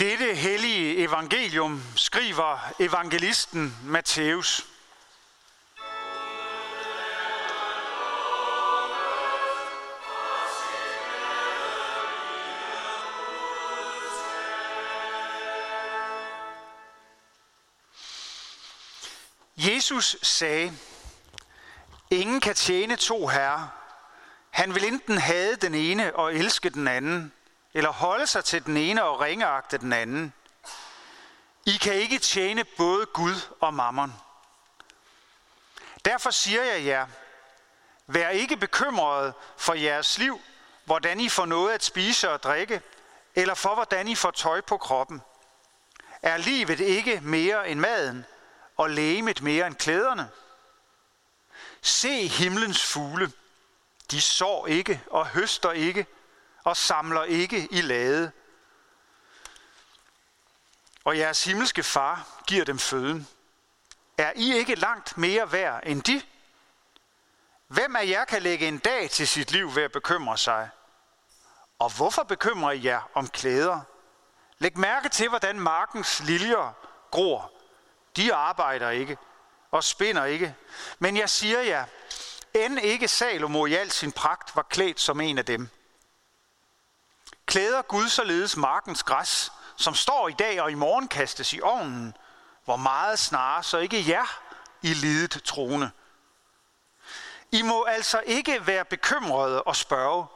Dette hellige evangelium skriver evangelisten Matthæus. Jesus sagde, ingen kan tjene to herrer. Han vil enten have den ene og elske den anden, eller holde sig til den ene og ringeagte den anden. I kan ikke tjene både Gud og mammon. Derfor siger jeg jer, vær ikke bekymrede for jeres liv, hvordan I får noget at spise og drikke, eller for hvordan I får tøj på kroppen. Er livet ikke mere end maden, og lægemet mere end klæderne? Se himlens fugle. De sår ikke og høster ikke og samler ikke i lade. Og jeres himmelske far giver dem føden. Er I ikke langt mere værd end de? Hvem af jer kan lægge en dag til sit liv ved at bekymre sig? Og hvorfor bekymrer I jer om klæder? Læg mærke til, hvordan markens liljer gror. De arbejder ikke og spinder ikke. Men jeg siger jer, end ikke Salomo i al sin pragt var klædt som en af dem. Klæder Gud således markens græs, som står i dag og i morgen kastes i ovnen, hvor meget snarere så ikke jer i lidet trone. I må altså ikke være bekymrede og spørge,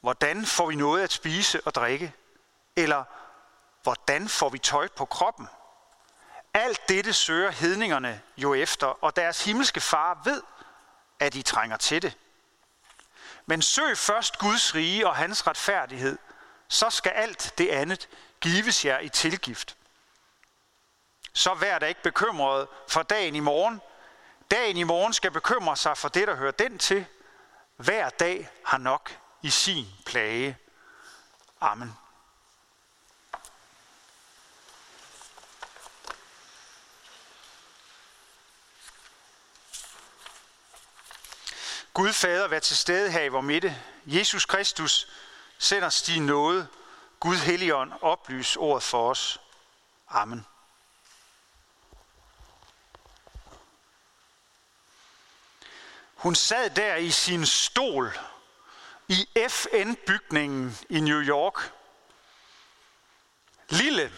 hvordan får vi noget at spise og drikke? Eller hvordan får vi tøj på kroppen? Alt dette søger hedningerne jo efter, og deres himmelske far ved, at I trænger til det. Men søg først Guds rige og hans retfærdighed, så skal alt det andet gives jer i tilgift. Så vær da ikke bekymret for dagen i morgen. Dagen i morgen skal bekymre sig for det, der hører den til. Hver dag har nok i sin plage. Amen. Gud Fader, vær til stede her i vores midte. Jesus Kristus, send os din nåde. Gud Helligånd, oplys ordet for os. Amen. Hun sad der i sin stol i FN-bygningen i New York. Lille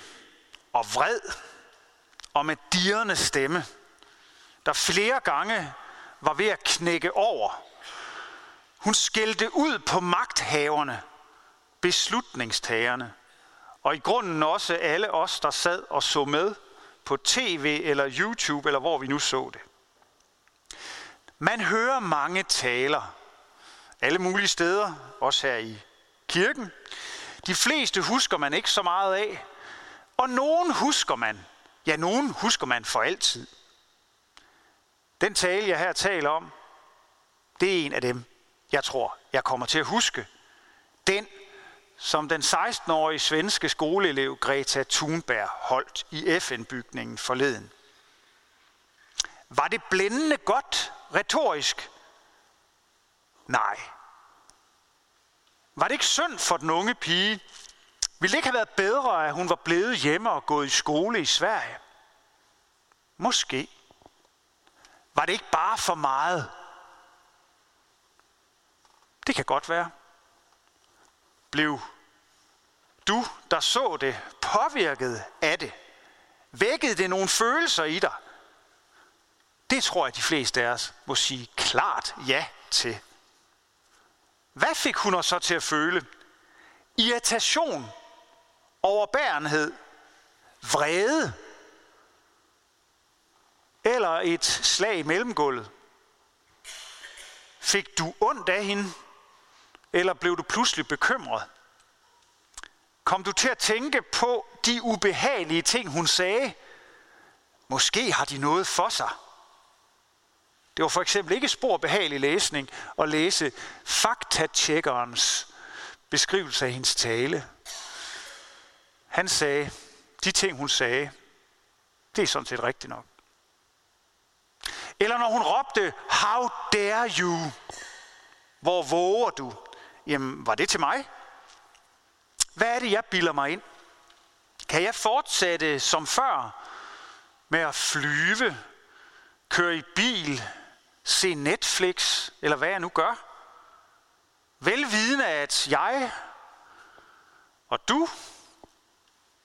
og vred og med dirrende stemme, der flere gange var ved at knække over. Hun skældte ud på magthaverne, beslutningstagerne, og i grunden også alle os, der sad og så med på tv eller YouTube, eller hvor vi nu så det. Man hører mange taler, alle mulige steder, også her i kirken. De fleste husker man ikke så meget af, og nogen husker man. Ja, nogen husker man for altid. Den tale, jeg her taler om, det er en af dem, jeg tror, jeg kommer til at huske. Den, som den 16-årige svenske skoleelev Greta Thunberg holdt i FN-bygningen forleden. Var det blændende godt retorisk? Nej. Var det ikke synd for den unge pige? Ville det ikke have været bedre, at hun var blevet hjemme og gået i skole i Sverige? Måske. Var det ikke bare for meget? Det kan godt være. Blev du, der så det, påvirket af det? Vækkede det nogle følelser i dig? Det tror jeg, de fleste af os må sige klart ja til. Hvad fik hun os så til at føle? Irritation, overbærenhed, vrede, eller et slag i mellemgulvet? Fik du ondt af hende, eller blev du pludselig bekymret? Kom du til at tænke på de ubehagelige ting, hun sagde? Måske har de noget for sig. Det var for eksempel ikke spor behagelig læsning at læse faktatjekkerens beskrivelse af hendes tale. Han sagde, de ting hun sagde, det er sådan set rigtigt nok. Eller når hun råbte, how dare you? Hvor våger du? Jamen, var det til mig? Hvad er det, jeg bilder mig ind? Kan jeg fortsætte som før med at flyve, køre i bil, se Netflix, eller hvad jeg nu gør? Velvidende, at jeg og du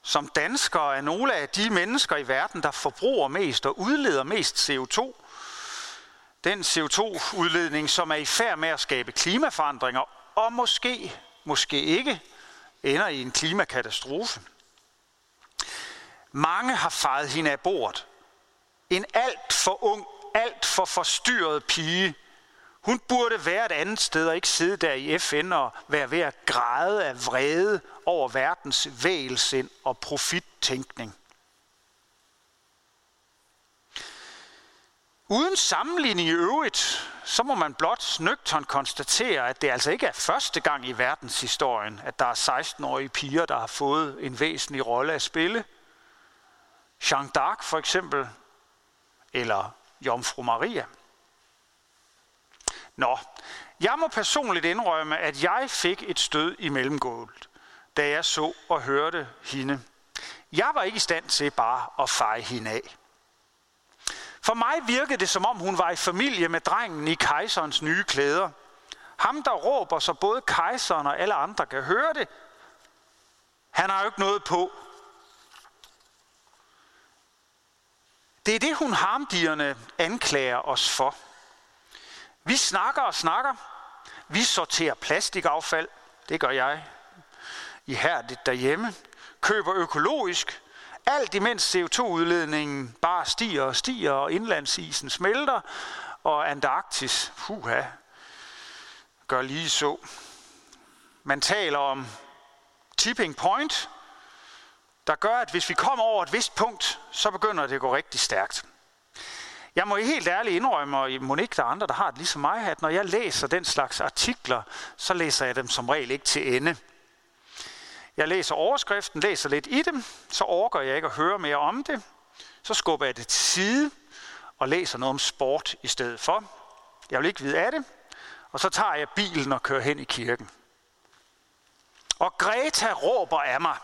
som danskere er nogle af de mennesker i verden, der forbruger mest og udleder mest CO2. Den CO2-udledning, som er i færd med at skabe klimaforandringer, og måske, måske ikke, ender i en klimakatastrofe. Mange har fejet hende af bordet. En alt for ung, alt for forstyrret pige. Hun burde være et andet sted og ikke sidde der i FN og være ved at græde af vrede over verdens vægelsind og profittænkning. Uden sammenligning i øvrigt, så må man blot nøgtern konstatere, at det altså ikke er første gang i verdenshistorien, at der er 16-årige piger, der har fået en væsentlig rolle at spille. Jean d'Arc for eksempel, eller Jomfru Maria. Nå, jeg må personligt indrømme, at jeg fik et stød i mellemgulvet, da jeg så og hørte hende. Jeg var ikke i stand til bare at feje hende af. For mig virkede det, som om hun var i familie med drengen i kejserens nye klæder. Ham, der råber, så både kejseren og alle andre kan høre det. Han har jo ikke noget på. Det er det, hun harmdierne anklager os for. Vi snakker og snakker. Vi sorterer plastikaffald. Det gør jeg ihærdigt derhjemme. Køber økologisk. Alt imens CO2-udledningen bare stiger og stiger, og indlandsisen smelter, og Antarktis, puha, gør lige så. Man taler om tipping point, der gør, at hvis vi kommer over et vist punkt, så begynder det at gå rigtig stærkt. Jeg må helt ærligt indrømme, og Monique, der er andre, der har det ligesom mig, at når jeg læser den slags artikler, så læser jeg dem som regel ikke til ende. Jeg læser overskriften, læser lidt i dem, så overgår jeg ikke at høre mere om det. Så skubber jeg det til side og læser noget om sport i stedet for. Jeg vil ikke vide af det. Og så tager jeg bilen og kører hen i kirken. Og Greta råber af mig.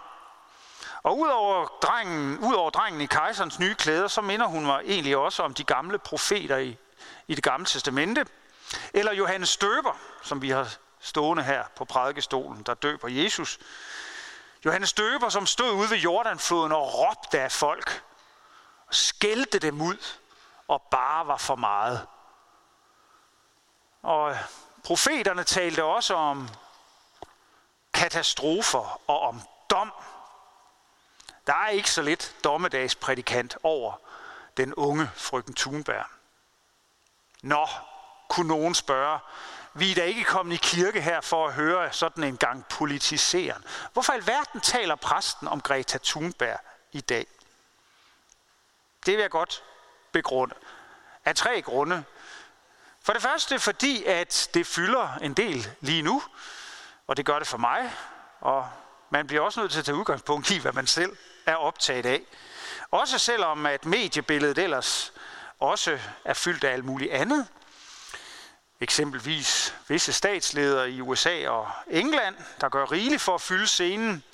Og udover drengen, udover drengen i kejserens nye klæder, så minder hun mig egentlig også om de gamle profeter i, i det gamle testamente. Eller Johannes Døber, som vi har stående her på prædikestolen, der døber Jesus. Johannes Døber, som stod ude ved Jordanfloden og råbte af folk, og skældte dem ud og bare var for meget. Og profeterne talte også om katastrofer og om dom. Der er ikke så lidt dommedagsprædikant over den unge frøken Thunberg. Nå, kunne nogen spørge, vi er da ikke kommet i kirke her for at høre sådan en gang politiseren. Hvorfor i alverden taler præsten om Greta Thunberg i dag? Det vil jeg godt begrunde. Af tre grunde. For det første fordi, at det fylder en del lige nu, og det gør det for mig, og man bliver også nødt til at tage udgangspunkt i, hvad man selv er optaget af. Også selvom at mediebilledet ellers også er fyldt af alt muligt andet, eksempelvis visse statsledere i USA og England, der gør rigeligt for at fylde scenen.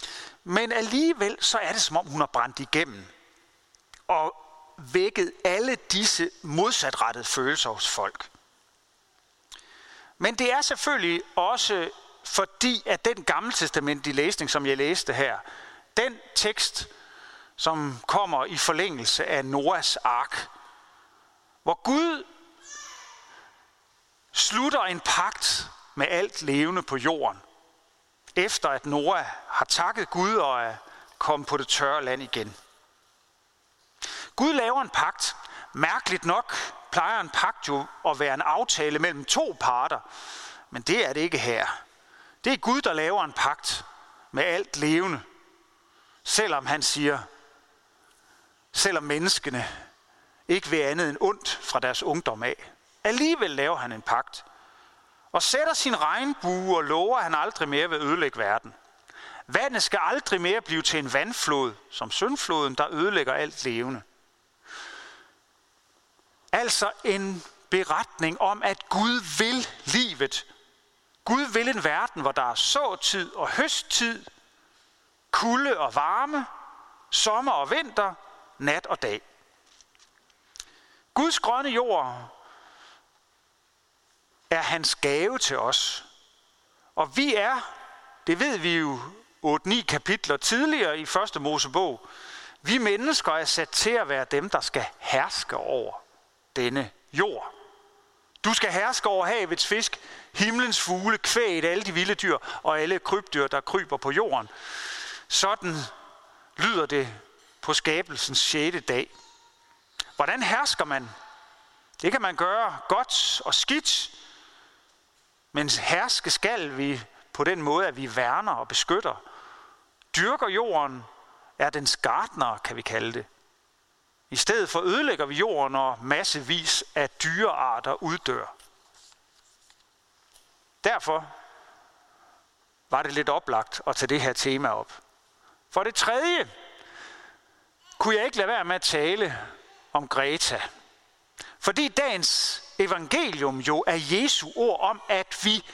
Men alligevel så er det som om hun har brændt igennem og vækket alle disse modsatrettede følelser hos folk. Men det er selvfølgelig også fordi, at den gamle testamentlige læsning, som jeg læste her, den tekst, som kommer i forlængelse af Noahs ark, hvor Gud slutter en pagt med alt levende på jorden, efter at Noah har takket Gud og er kommet på det tørre land igen. Gud laver en pagt. Mærkeligt nok plejer en pagt jo at være en aftale mellem to parter, men det er det ikke her. Det er Gud, der laver en pagt med alt levende, selvom han siger, selvom menneskene ikke vil andet end ondt fra deres ungdom af. Alligevel laver han en pagt. Og sætter sin regnbue og lover, at han aldrig mere vil ødelægge verden. Vandet skal aldrig mere blive til en vandflod, som syndfloden, der ødelægger alt levende. Altså en beretning om, at Gud vil livet. Gud vil en verden, hvor der er såtid og høsttid, kulde og varme, sommer og vinter, nat og dag. Guds grønne jord er hans gave til os. Og vi er, det ved vi jo 8-9 kapitler tidligere i første Mosebog, vi mennesker er sat til at være dem, der skal herske over denne jord. Du skal herske over havets fisk, himlens fugle, kvæget, alle de vilde dyr og alle krybdyr, der kryber på jorden. Sådan lyder det på skabelsens 6. dag. Hvordan hersker man? Det kan man gøre godt og skidt, men herske skal vi på den måde, at vi værner og beskytter. Dyrker jorden, er dens gardner, kan vi kalde det. I stedet for ødelægger vi jorden, og massevis af dyrearter uddør. Derfor var det lidt oplagt at tage det her tema op. For det tredje kunne jeg ikke lade være med at tale om Greta. Fordi dagens evangelium jo er Jesu ord om, at vi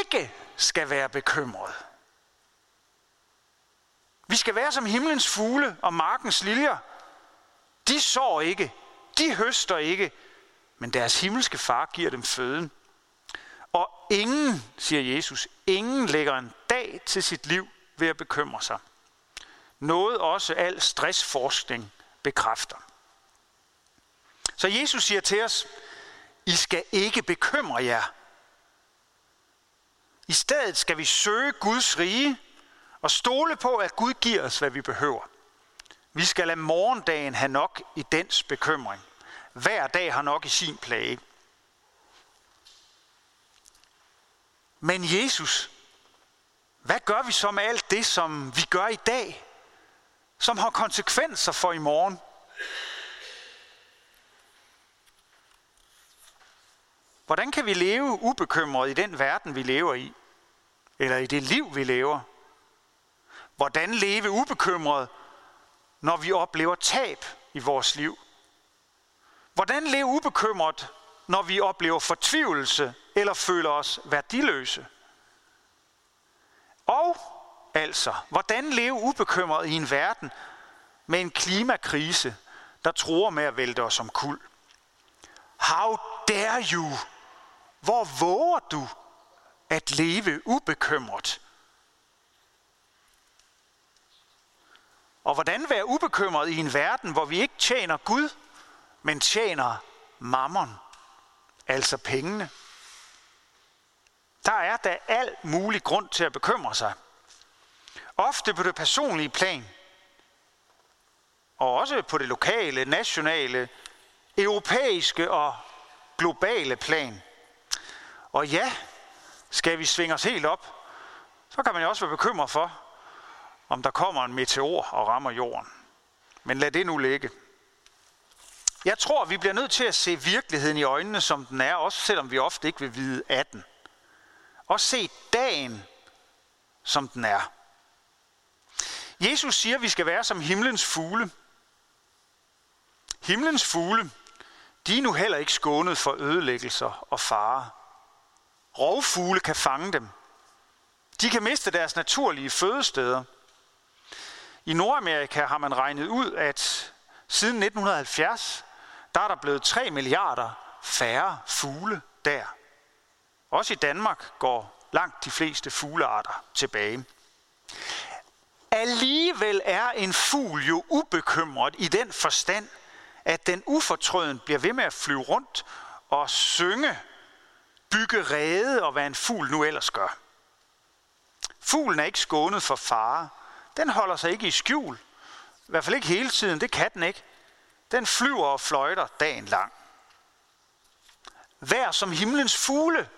ikke skal være bekymrede. Vi skal være som himlens fugle og markens liljer. De sår ikke, de høster ikke, men deres himmelske far giver dem føden. Og ingen, siger Jesus, ingen lægger en dag til sit liv ved at bekymre sig. Noget også al stressforskning bekræfter. Så Jesus siger til os, i skal ikke bekymre jer. I stedet skal vi søge Guds rige og stole på, at Gud giver os, hvad vi behøver. Vi skal lade morgendagen have nok i dens bekymring. Hver dag har nok i sin plage. Men Jesus, hvad gør vi så med alt det, som vi gør i dag, som har konsekvenser for i morgen? Hvordan kan vi leve ubekymret i den verden, vi lever i? Eller i det liv, vi lever? Hvordan leve ubekymret, når vi oplever tab i vores liv? Hvordan leve ubekymret, når vi oplever fortvivlelse eller føler os værdiløse? Og altså, hvordan leve ubekymret i en verden med en klimakrise, der tror med at vælte os om kul? How dare you? Hvor våger du at leve ubekymret? Og hvordan være ubekymret i en verden, hvor vi ikke tjener Gud, men tjener mammon, altså pengene? Der er da al mulig grund til at bekymre sig. Ofte på det personlige plan, og også på det lokale, nationale, europæiske og globale plan. Og ja, skal vi svinge os helt op, så kan man jo også være bekymret for, om der kommer en meteor og rammer jorden. Men lad det nu ligge. Jeg tror, vi bliver nødt til at se virkeligheden i øjnene, som den er, også selvom vi ofte ikke vil vide af den. Og se dagen, som den er. Jesus siger, at vi skal være som himlens fugle. Himlens fugle, de er nu heller ikke skånet for ødelæggelser og farer. Rovfugle kan fange dem. De kan miste deres naturlige fødesteder – i Nordamerika har man regnet ud, at siden 1970, der er der blevet 3 milliarder færre fugle der. Også i Danmark går langt de fleste fuglearter tilbage. Alligevel er en fugl jo ubekymret i den forstand, at den ufortrøden bliver ved med at flyve rundt og synge, bygge rede og hvad en fugl nu ellers gør. Fuglen er ikke skånet for fare, den holder sig ikke i skjul. I hvert fald ikke hele tiden, det kan den ikke. Den flyver og fløjter dagen lang. Vær som himlens fugle,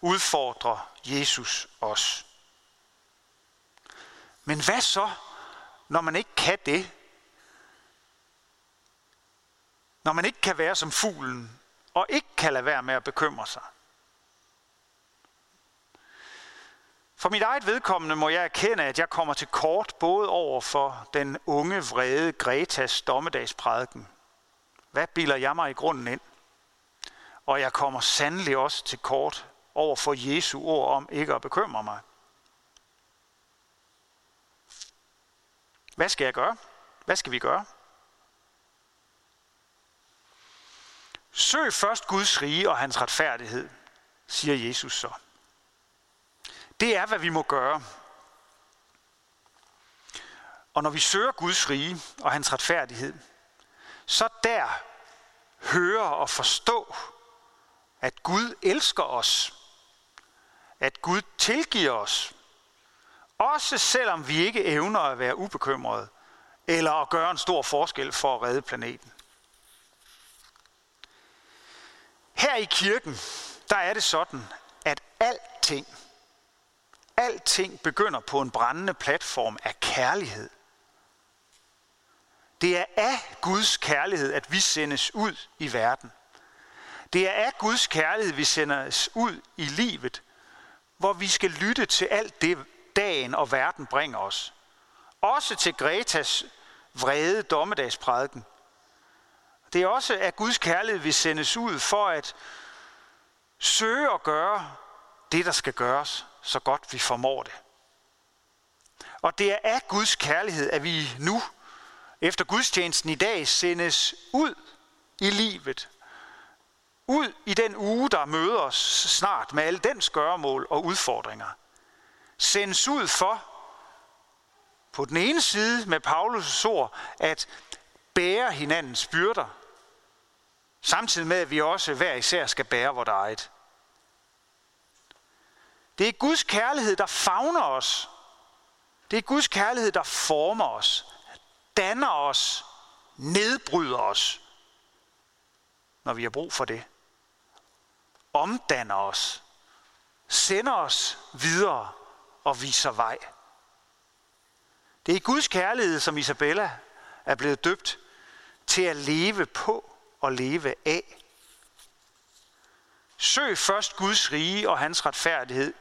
udfordrer Jesus os. Men hvad så, når man ikke kan det? Når man ikke kan være som fuglen, og ikke kan lade være med at bekymre sig? For mit eget vedkommende må jeg erkende, at jeg kommer til kort både over for den unge, vrede Gretas dommedagsprædiken. Hvad bilder jeg mig i grunden ind? Og jeg kommer sandelig også til kort over for Jesu ord om ikke at bekymre mig. Hvad skal jeg gøre? Hvad skal vi gøre? Søg først Guds rige og hans retfærdighed, siger Jesus så. Det er, hvad vi må gøre. Og når vi søger Guds rige og hans retfærdighed, så der høre og forstå, at Gud elsker os, at Gud tilgiver os, også selvom vi ikke evner at være ubekymrede, eller at gøre en stor forskel for at redde planeten. Her i kirken, der er det sådan, at alting, alting begynder på en brændende platform af kærlighed. Det er af Guds kærlighed, at vi sendes ud i verden. Det er af Guds kærlighed, vi sendes ud i livet, hvor vi skal lytte til alt det, dagen og verden bringer os. Også til Gretas vrede dommedagsprædiken. Det er også af Guds kærlighed, vi sendes ud for at søge at gøre det, der skal gøres, så godt vi formår det. Og det er af Guds kærlighed, at vi nu, efter gudstjenesten i dag, sendes ud i livet. Ud i den uge, der møder os snart med alle dens gøremål og udfordringer. Sendes ud for, på den ene side med Paulus' ord, at bære hinandens byrder, samtidig med, at vi også hver især skal bære vores eget. Det er Guds kærlighed, der favner os. Det er Guds kærlighed, der former os, danner os, nedbryder os, når vi har brug for det. Omdanner os, sender os videre og viser vej. Det er Guds kærlighed, som Isabella er blevet døbt til at leve på og leve af. Søg først Guds rige og hans retfærdighed,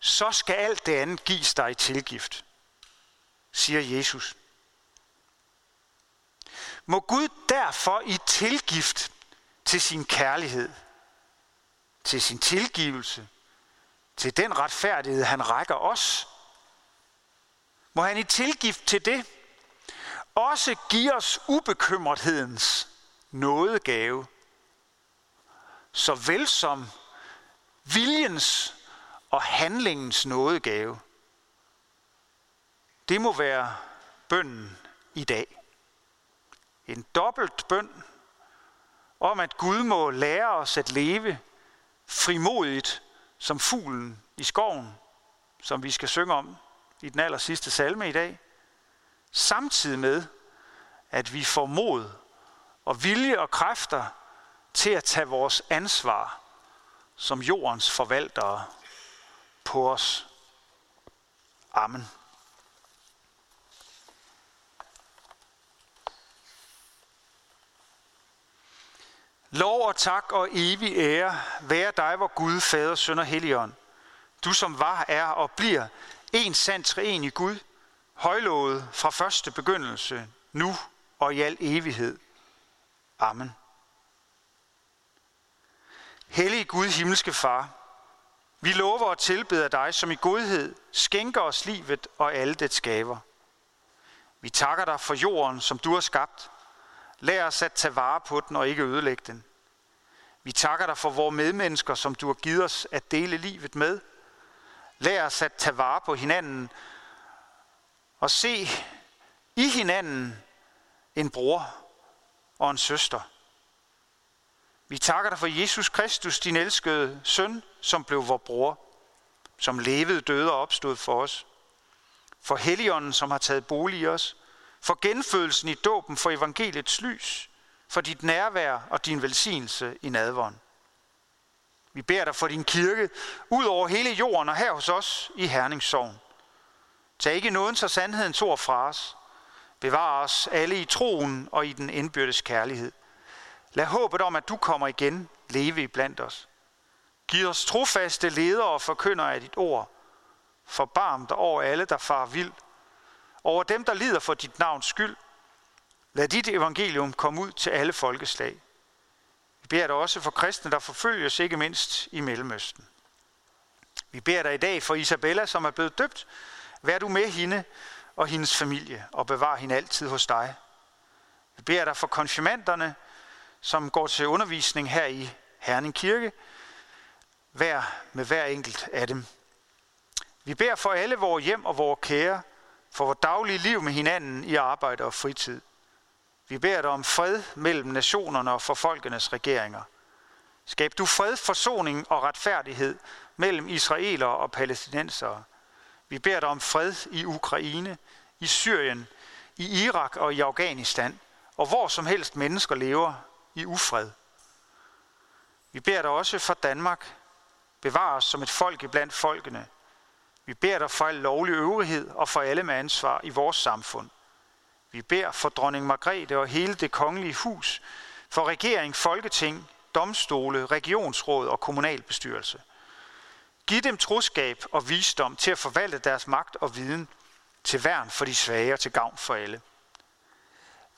så skal alt det andet gives dig i tilgift, siger Jesus. Må Gud derfor i tilgift til sin kærlighed, til sin tilgivelse, til den retfærdighed, han rækker os, må han i tilgift til det også give os ubekymrethedens nådegave, såvel som viljens og handlingens nådegave. Det må være bønden i dag. En dobbelt bøn om, at Gud må lære os at leve frimodigt som fuglen i skoven, som vi skal synge om i den aller sidste salme i dag, samtidig med, at vi får mod og vilje og kræfter til at tage vores ansvar som jordens forvaltere på os. Amen. Lov og tak og evig ære være dig, hvor Gud, Fader, Søn og Helligånd. Du som var, er og bliver en sand i Gud, højlovet fra første begyndelse, nu og i al evighed. Amen. Hellige Gud, himmelske Far, vi lover og tilbeder dig, som i godhed skænker os livet og alle det skaber. Vi takker dig for jorden, som du har skabt. Lær os at tage vare på den og ikke ødelægge den. Vi takker dig for vores medmennesker, som du har givet os at dele livet med. Lær os at tage vare på hinanden og se i hinanden en bror og en søster. Vi takker dig for Jesus Kristus, din elskede søn, som blev vor bror, som levede, døde og opstod for os. For Helligånden, som har taget bolig i os. For genfødelsen i dåben, for evangeliets lys. For dit nærvær og din velsignelse i nadvånd. Vi beder dig for din kirke ud over hele jorden og her hos os i Herningssovn. Tag ikke nåden så sandhedens ord fra os. Bevar os alle i troen og i den indbyrdes kærlighed. Lad håbet om, at du kommer igen, leve i blandt os. Giv os trofaste ledere og forkyndere af dit ord. Forbarm dig over alle, der far vild. Over dem, der lider for dit navns skyld. Lad dit evangelium komme ud til alle folkeslag. Vi beder dig også for kristne, der forfølges, ikke mindst i Mellemøsten. Vi beder dig i dag for Isabella, som er blevet døbt. Vær du med hende og hendes familie og bevar hende altid hos dig. Vi beder dig for konfirmanderne, som går til undervisning her i Herning Kirke, hver med hver enkelt af dem. Vi beder for alle vores hjem og vores kære, for vores daglige liv med hinanden i arbejde og fritid. Vi beder dig om fred mellem nationerne og for folkenes regeringer. Skab du fred, forsoning og retfærdighed mellem israelere og palæstinensere. Vi beder dig om fred i Ukraine, i Syrien, i Irak og i Afghanistan, og hvor som helst mennesker lever i ufred. Vi beder dig også for Danmark. Bevar os som et folk blandt folkene. Vi beder dig for al lovlig øvrighed og for alle med ansvar i vores samfund. Vi beder for dronning Margrethe og hele det kongelige hus, for regering, folketing, domstole, regionsråd og kommunalbestyrelse. Giv dem troskab og visdom til at forvalte deres magt og viden til værn for de svage og til gavn for alle.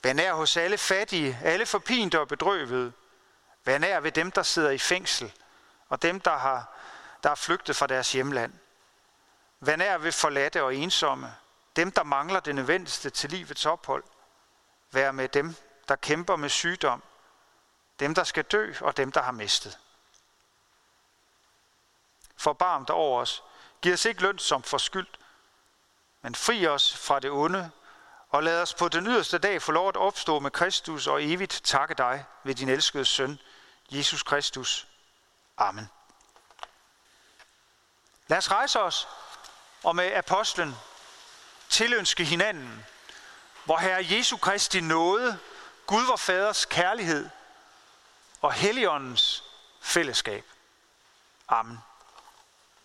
Vær nær hos alle fattige, alle forpinte og bedrøvede. Vær nær ved dem, der sidder i fængsel, og dem, der har, der er flygtet fra deres hjemland. Vær nær ved forladte og ensomme, dem, der mangler det nødvendigste til livets ophold. Vær med dem, der kæmper med sygdom, dem, der skal dø, og dem, der har mistet. Forbarm dig over os. Giv os ikke løn som forskyldt, men fri os fra det onde, og lad os på den yderste dag få lov at opstå med Kristus og evigt takke dig ved din elskede søn, Jesus Kristus. Amen. Lad os rejse os og med apostlen tilønske hinanden, hvor Herre Jesu Kristi nåde, Gud vor Faders kærlighed og Helligåndens fællesskab. Amen.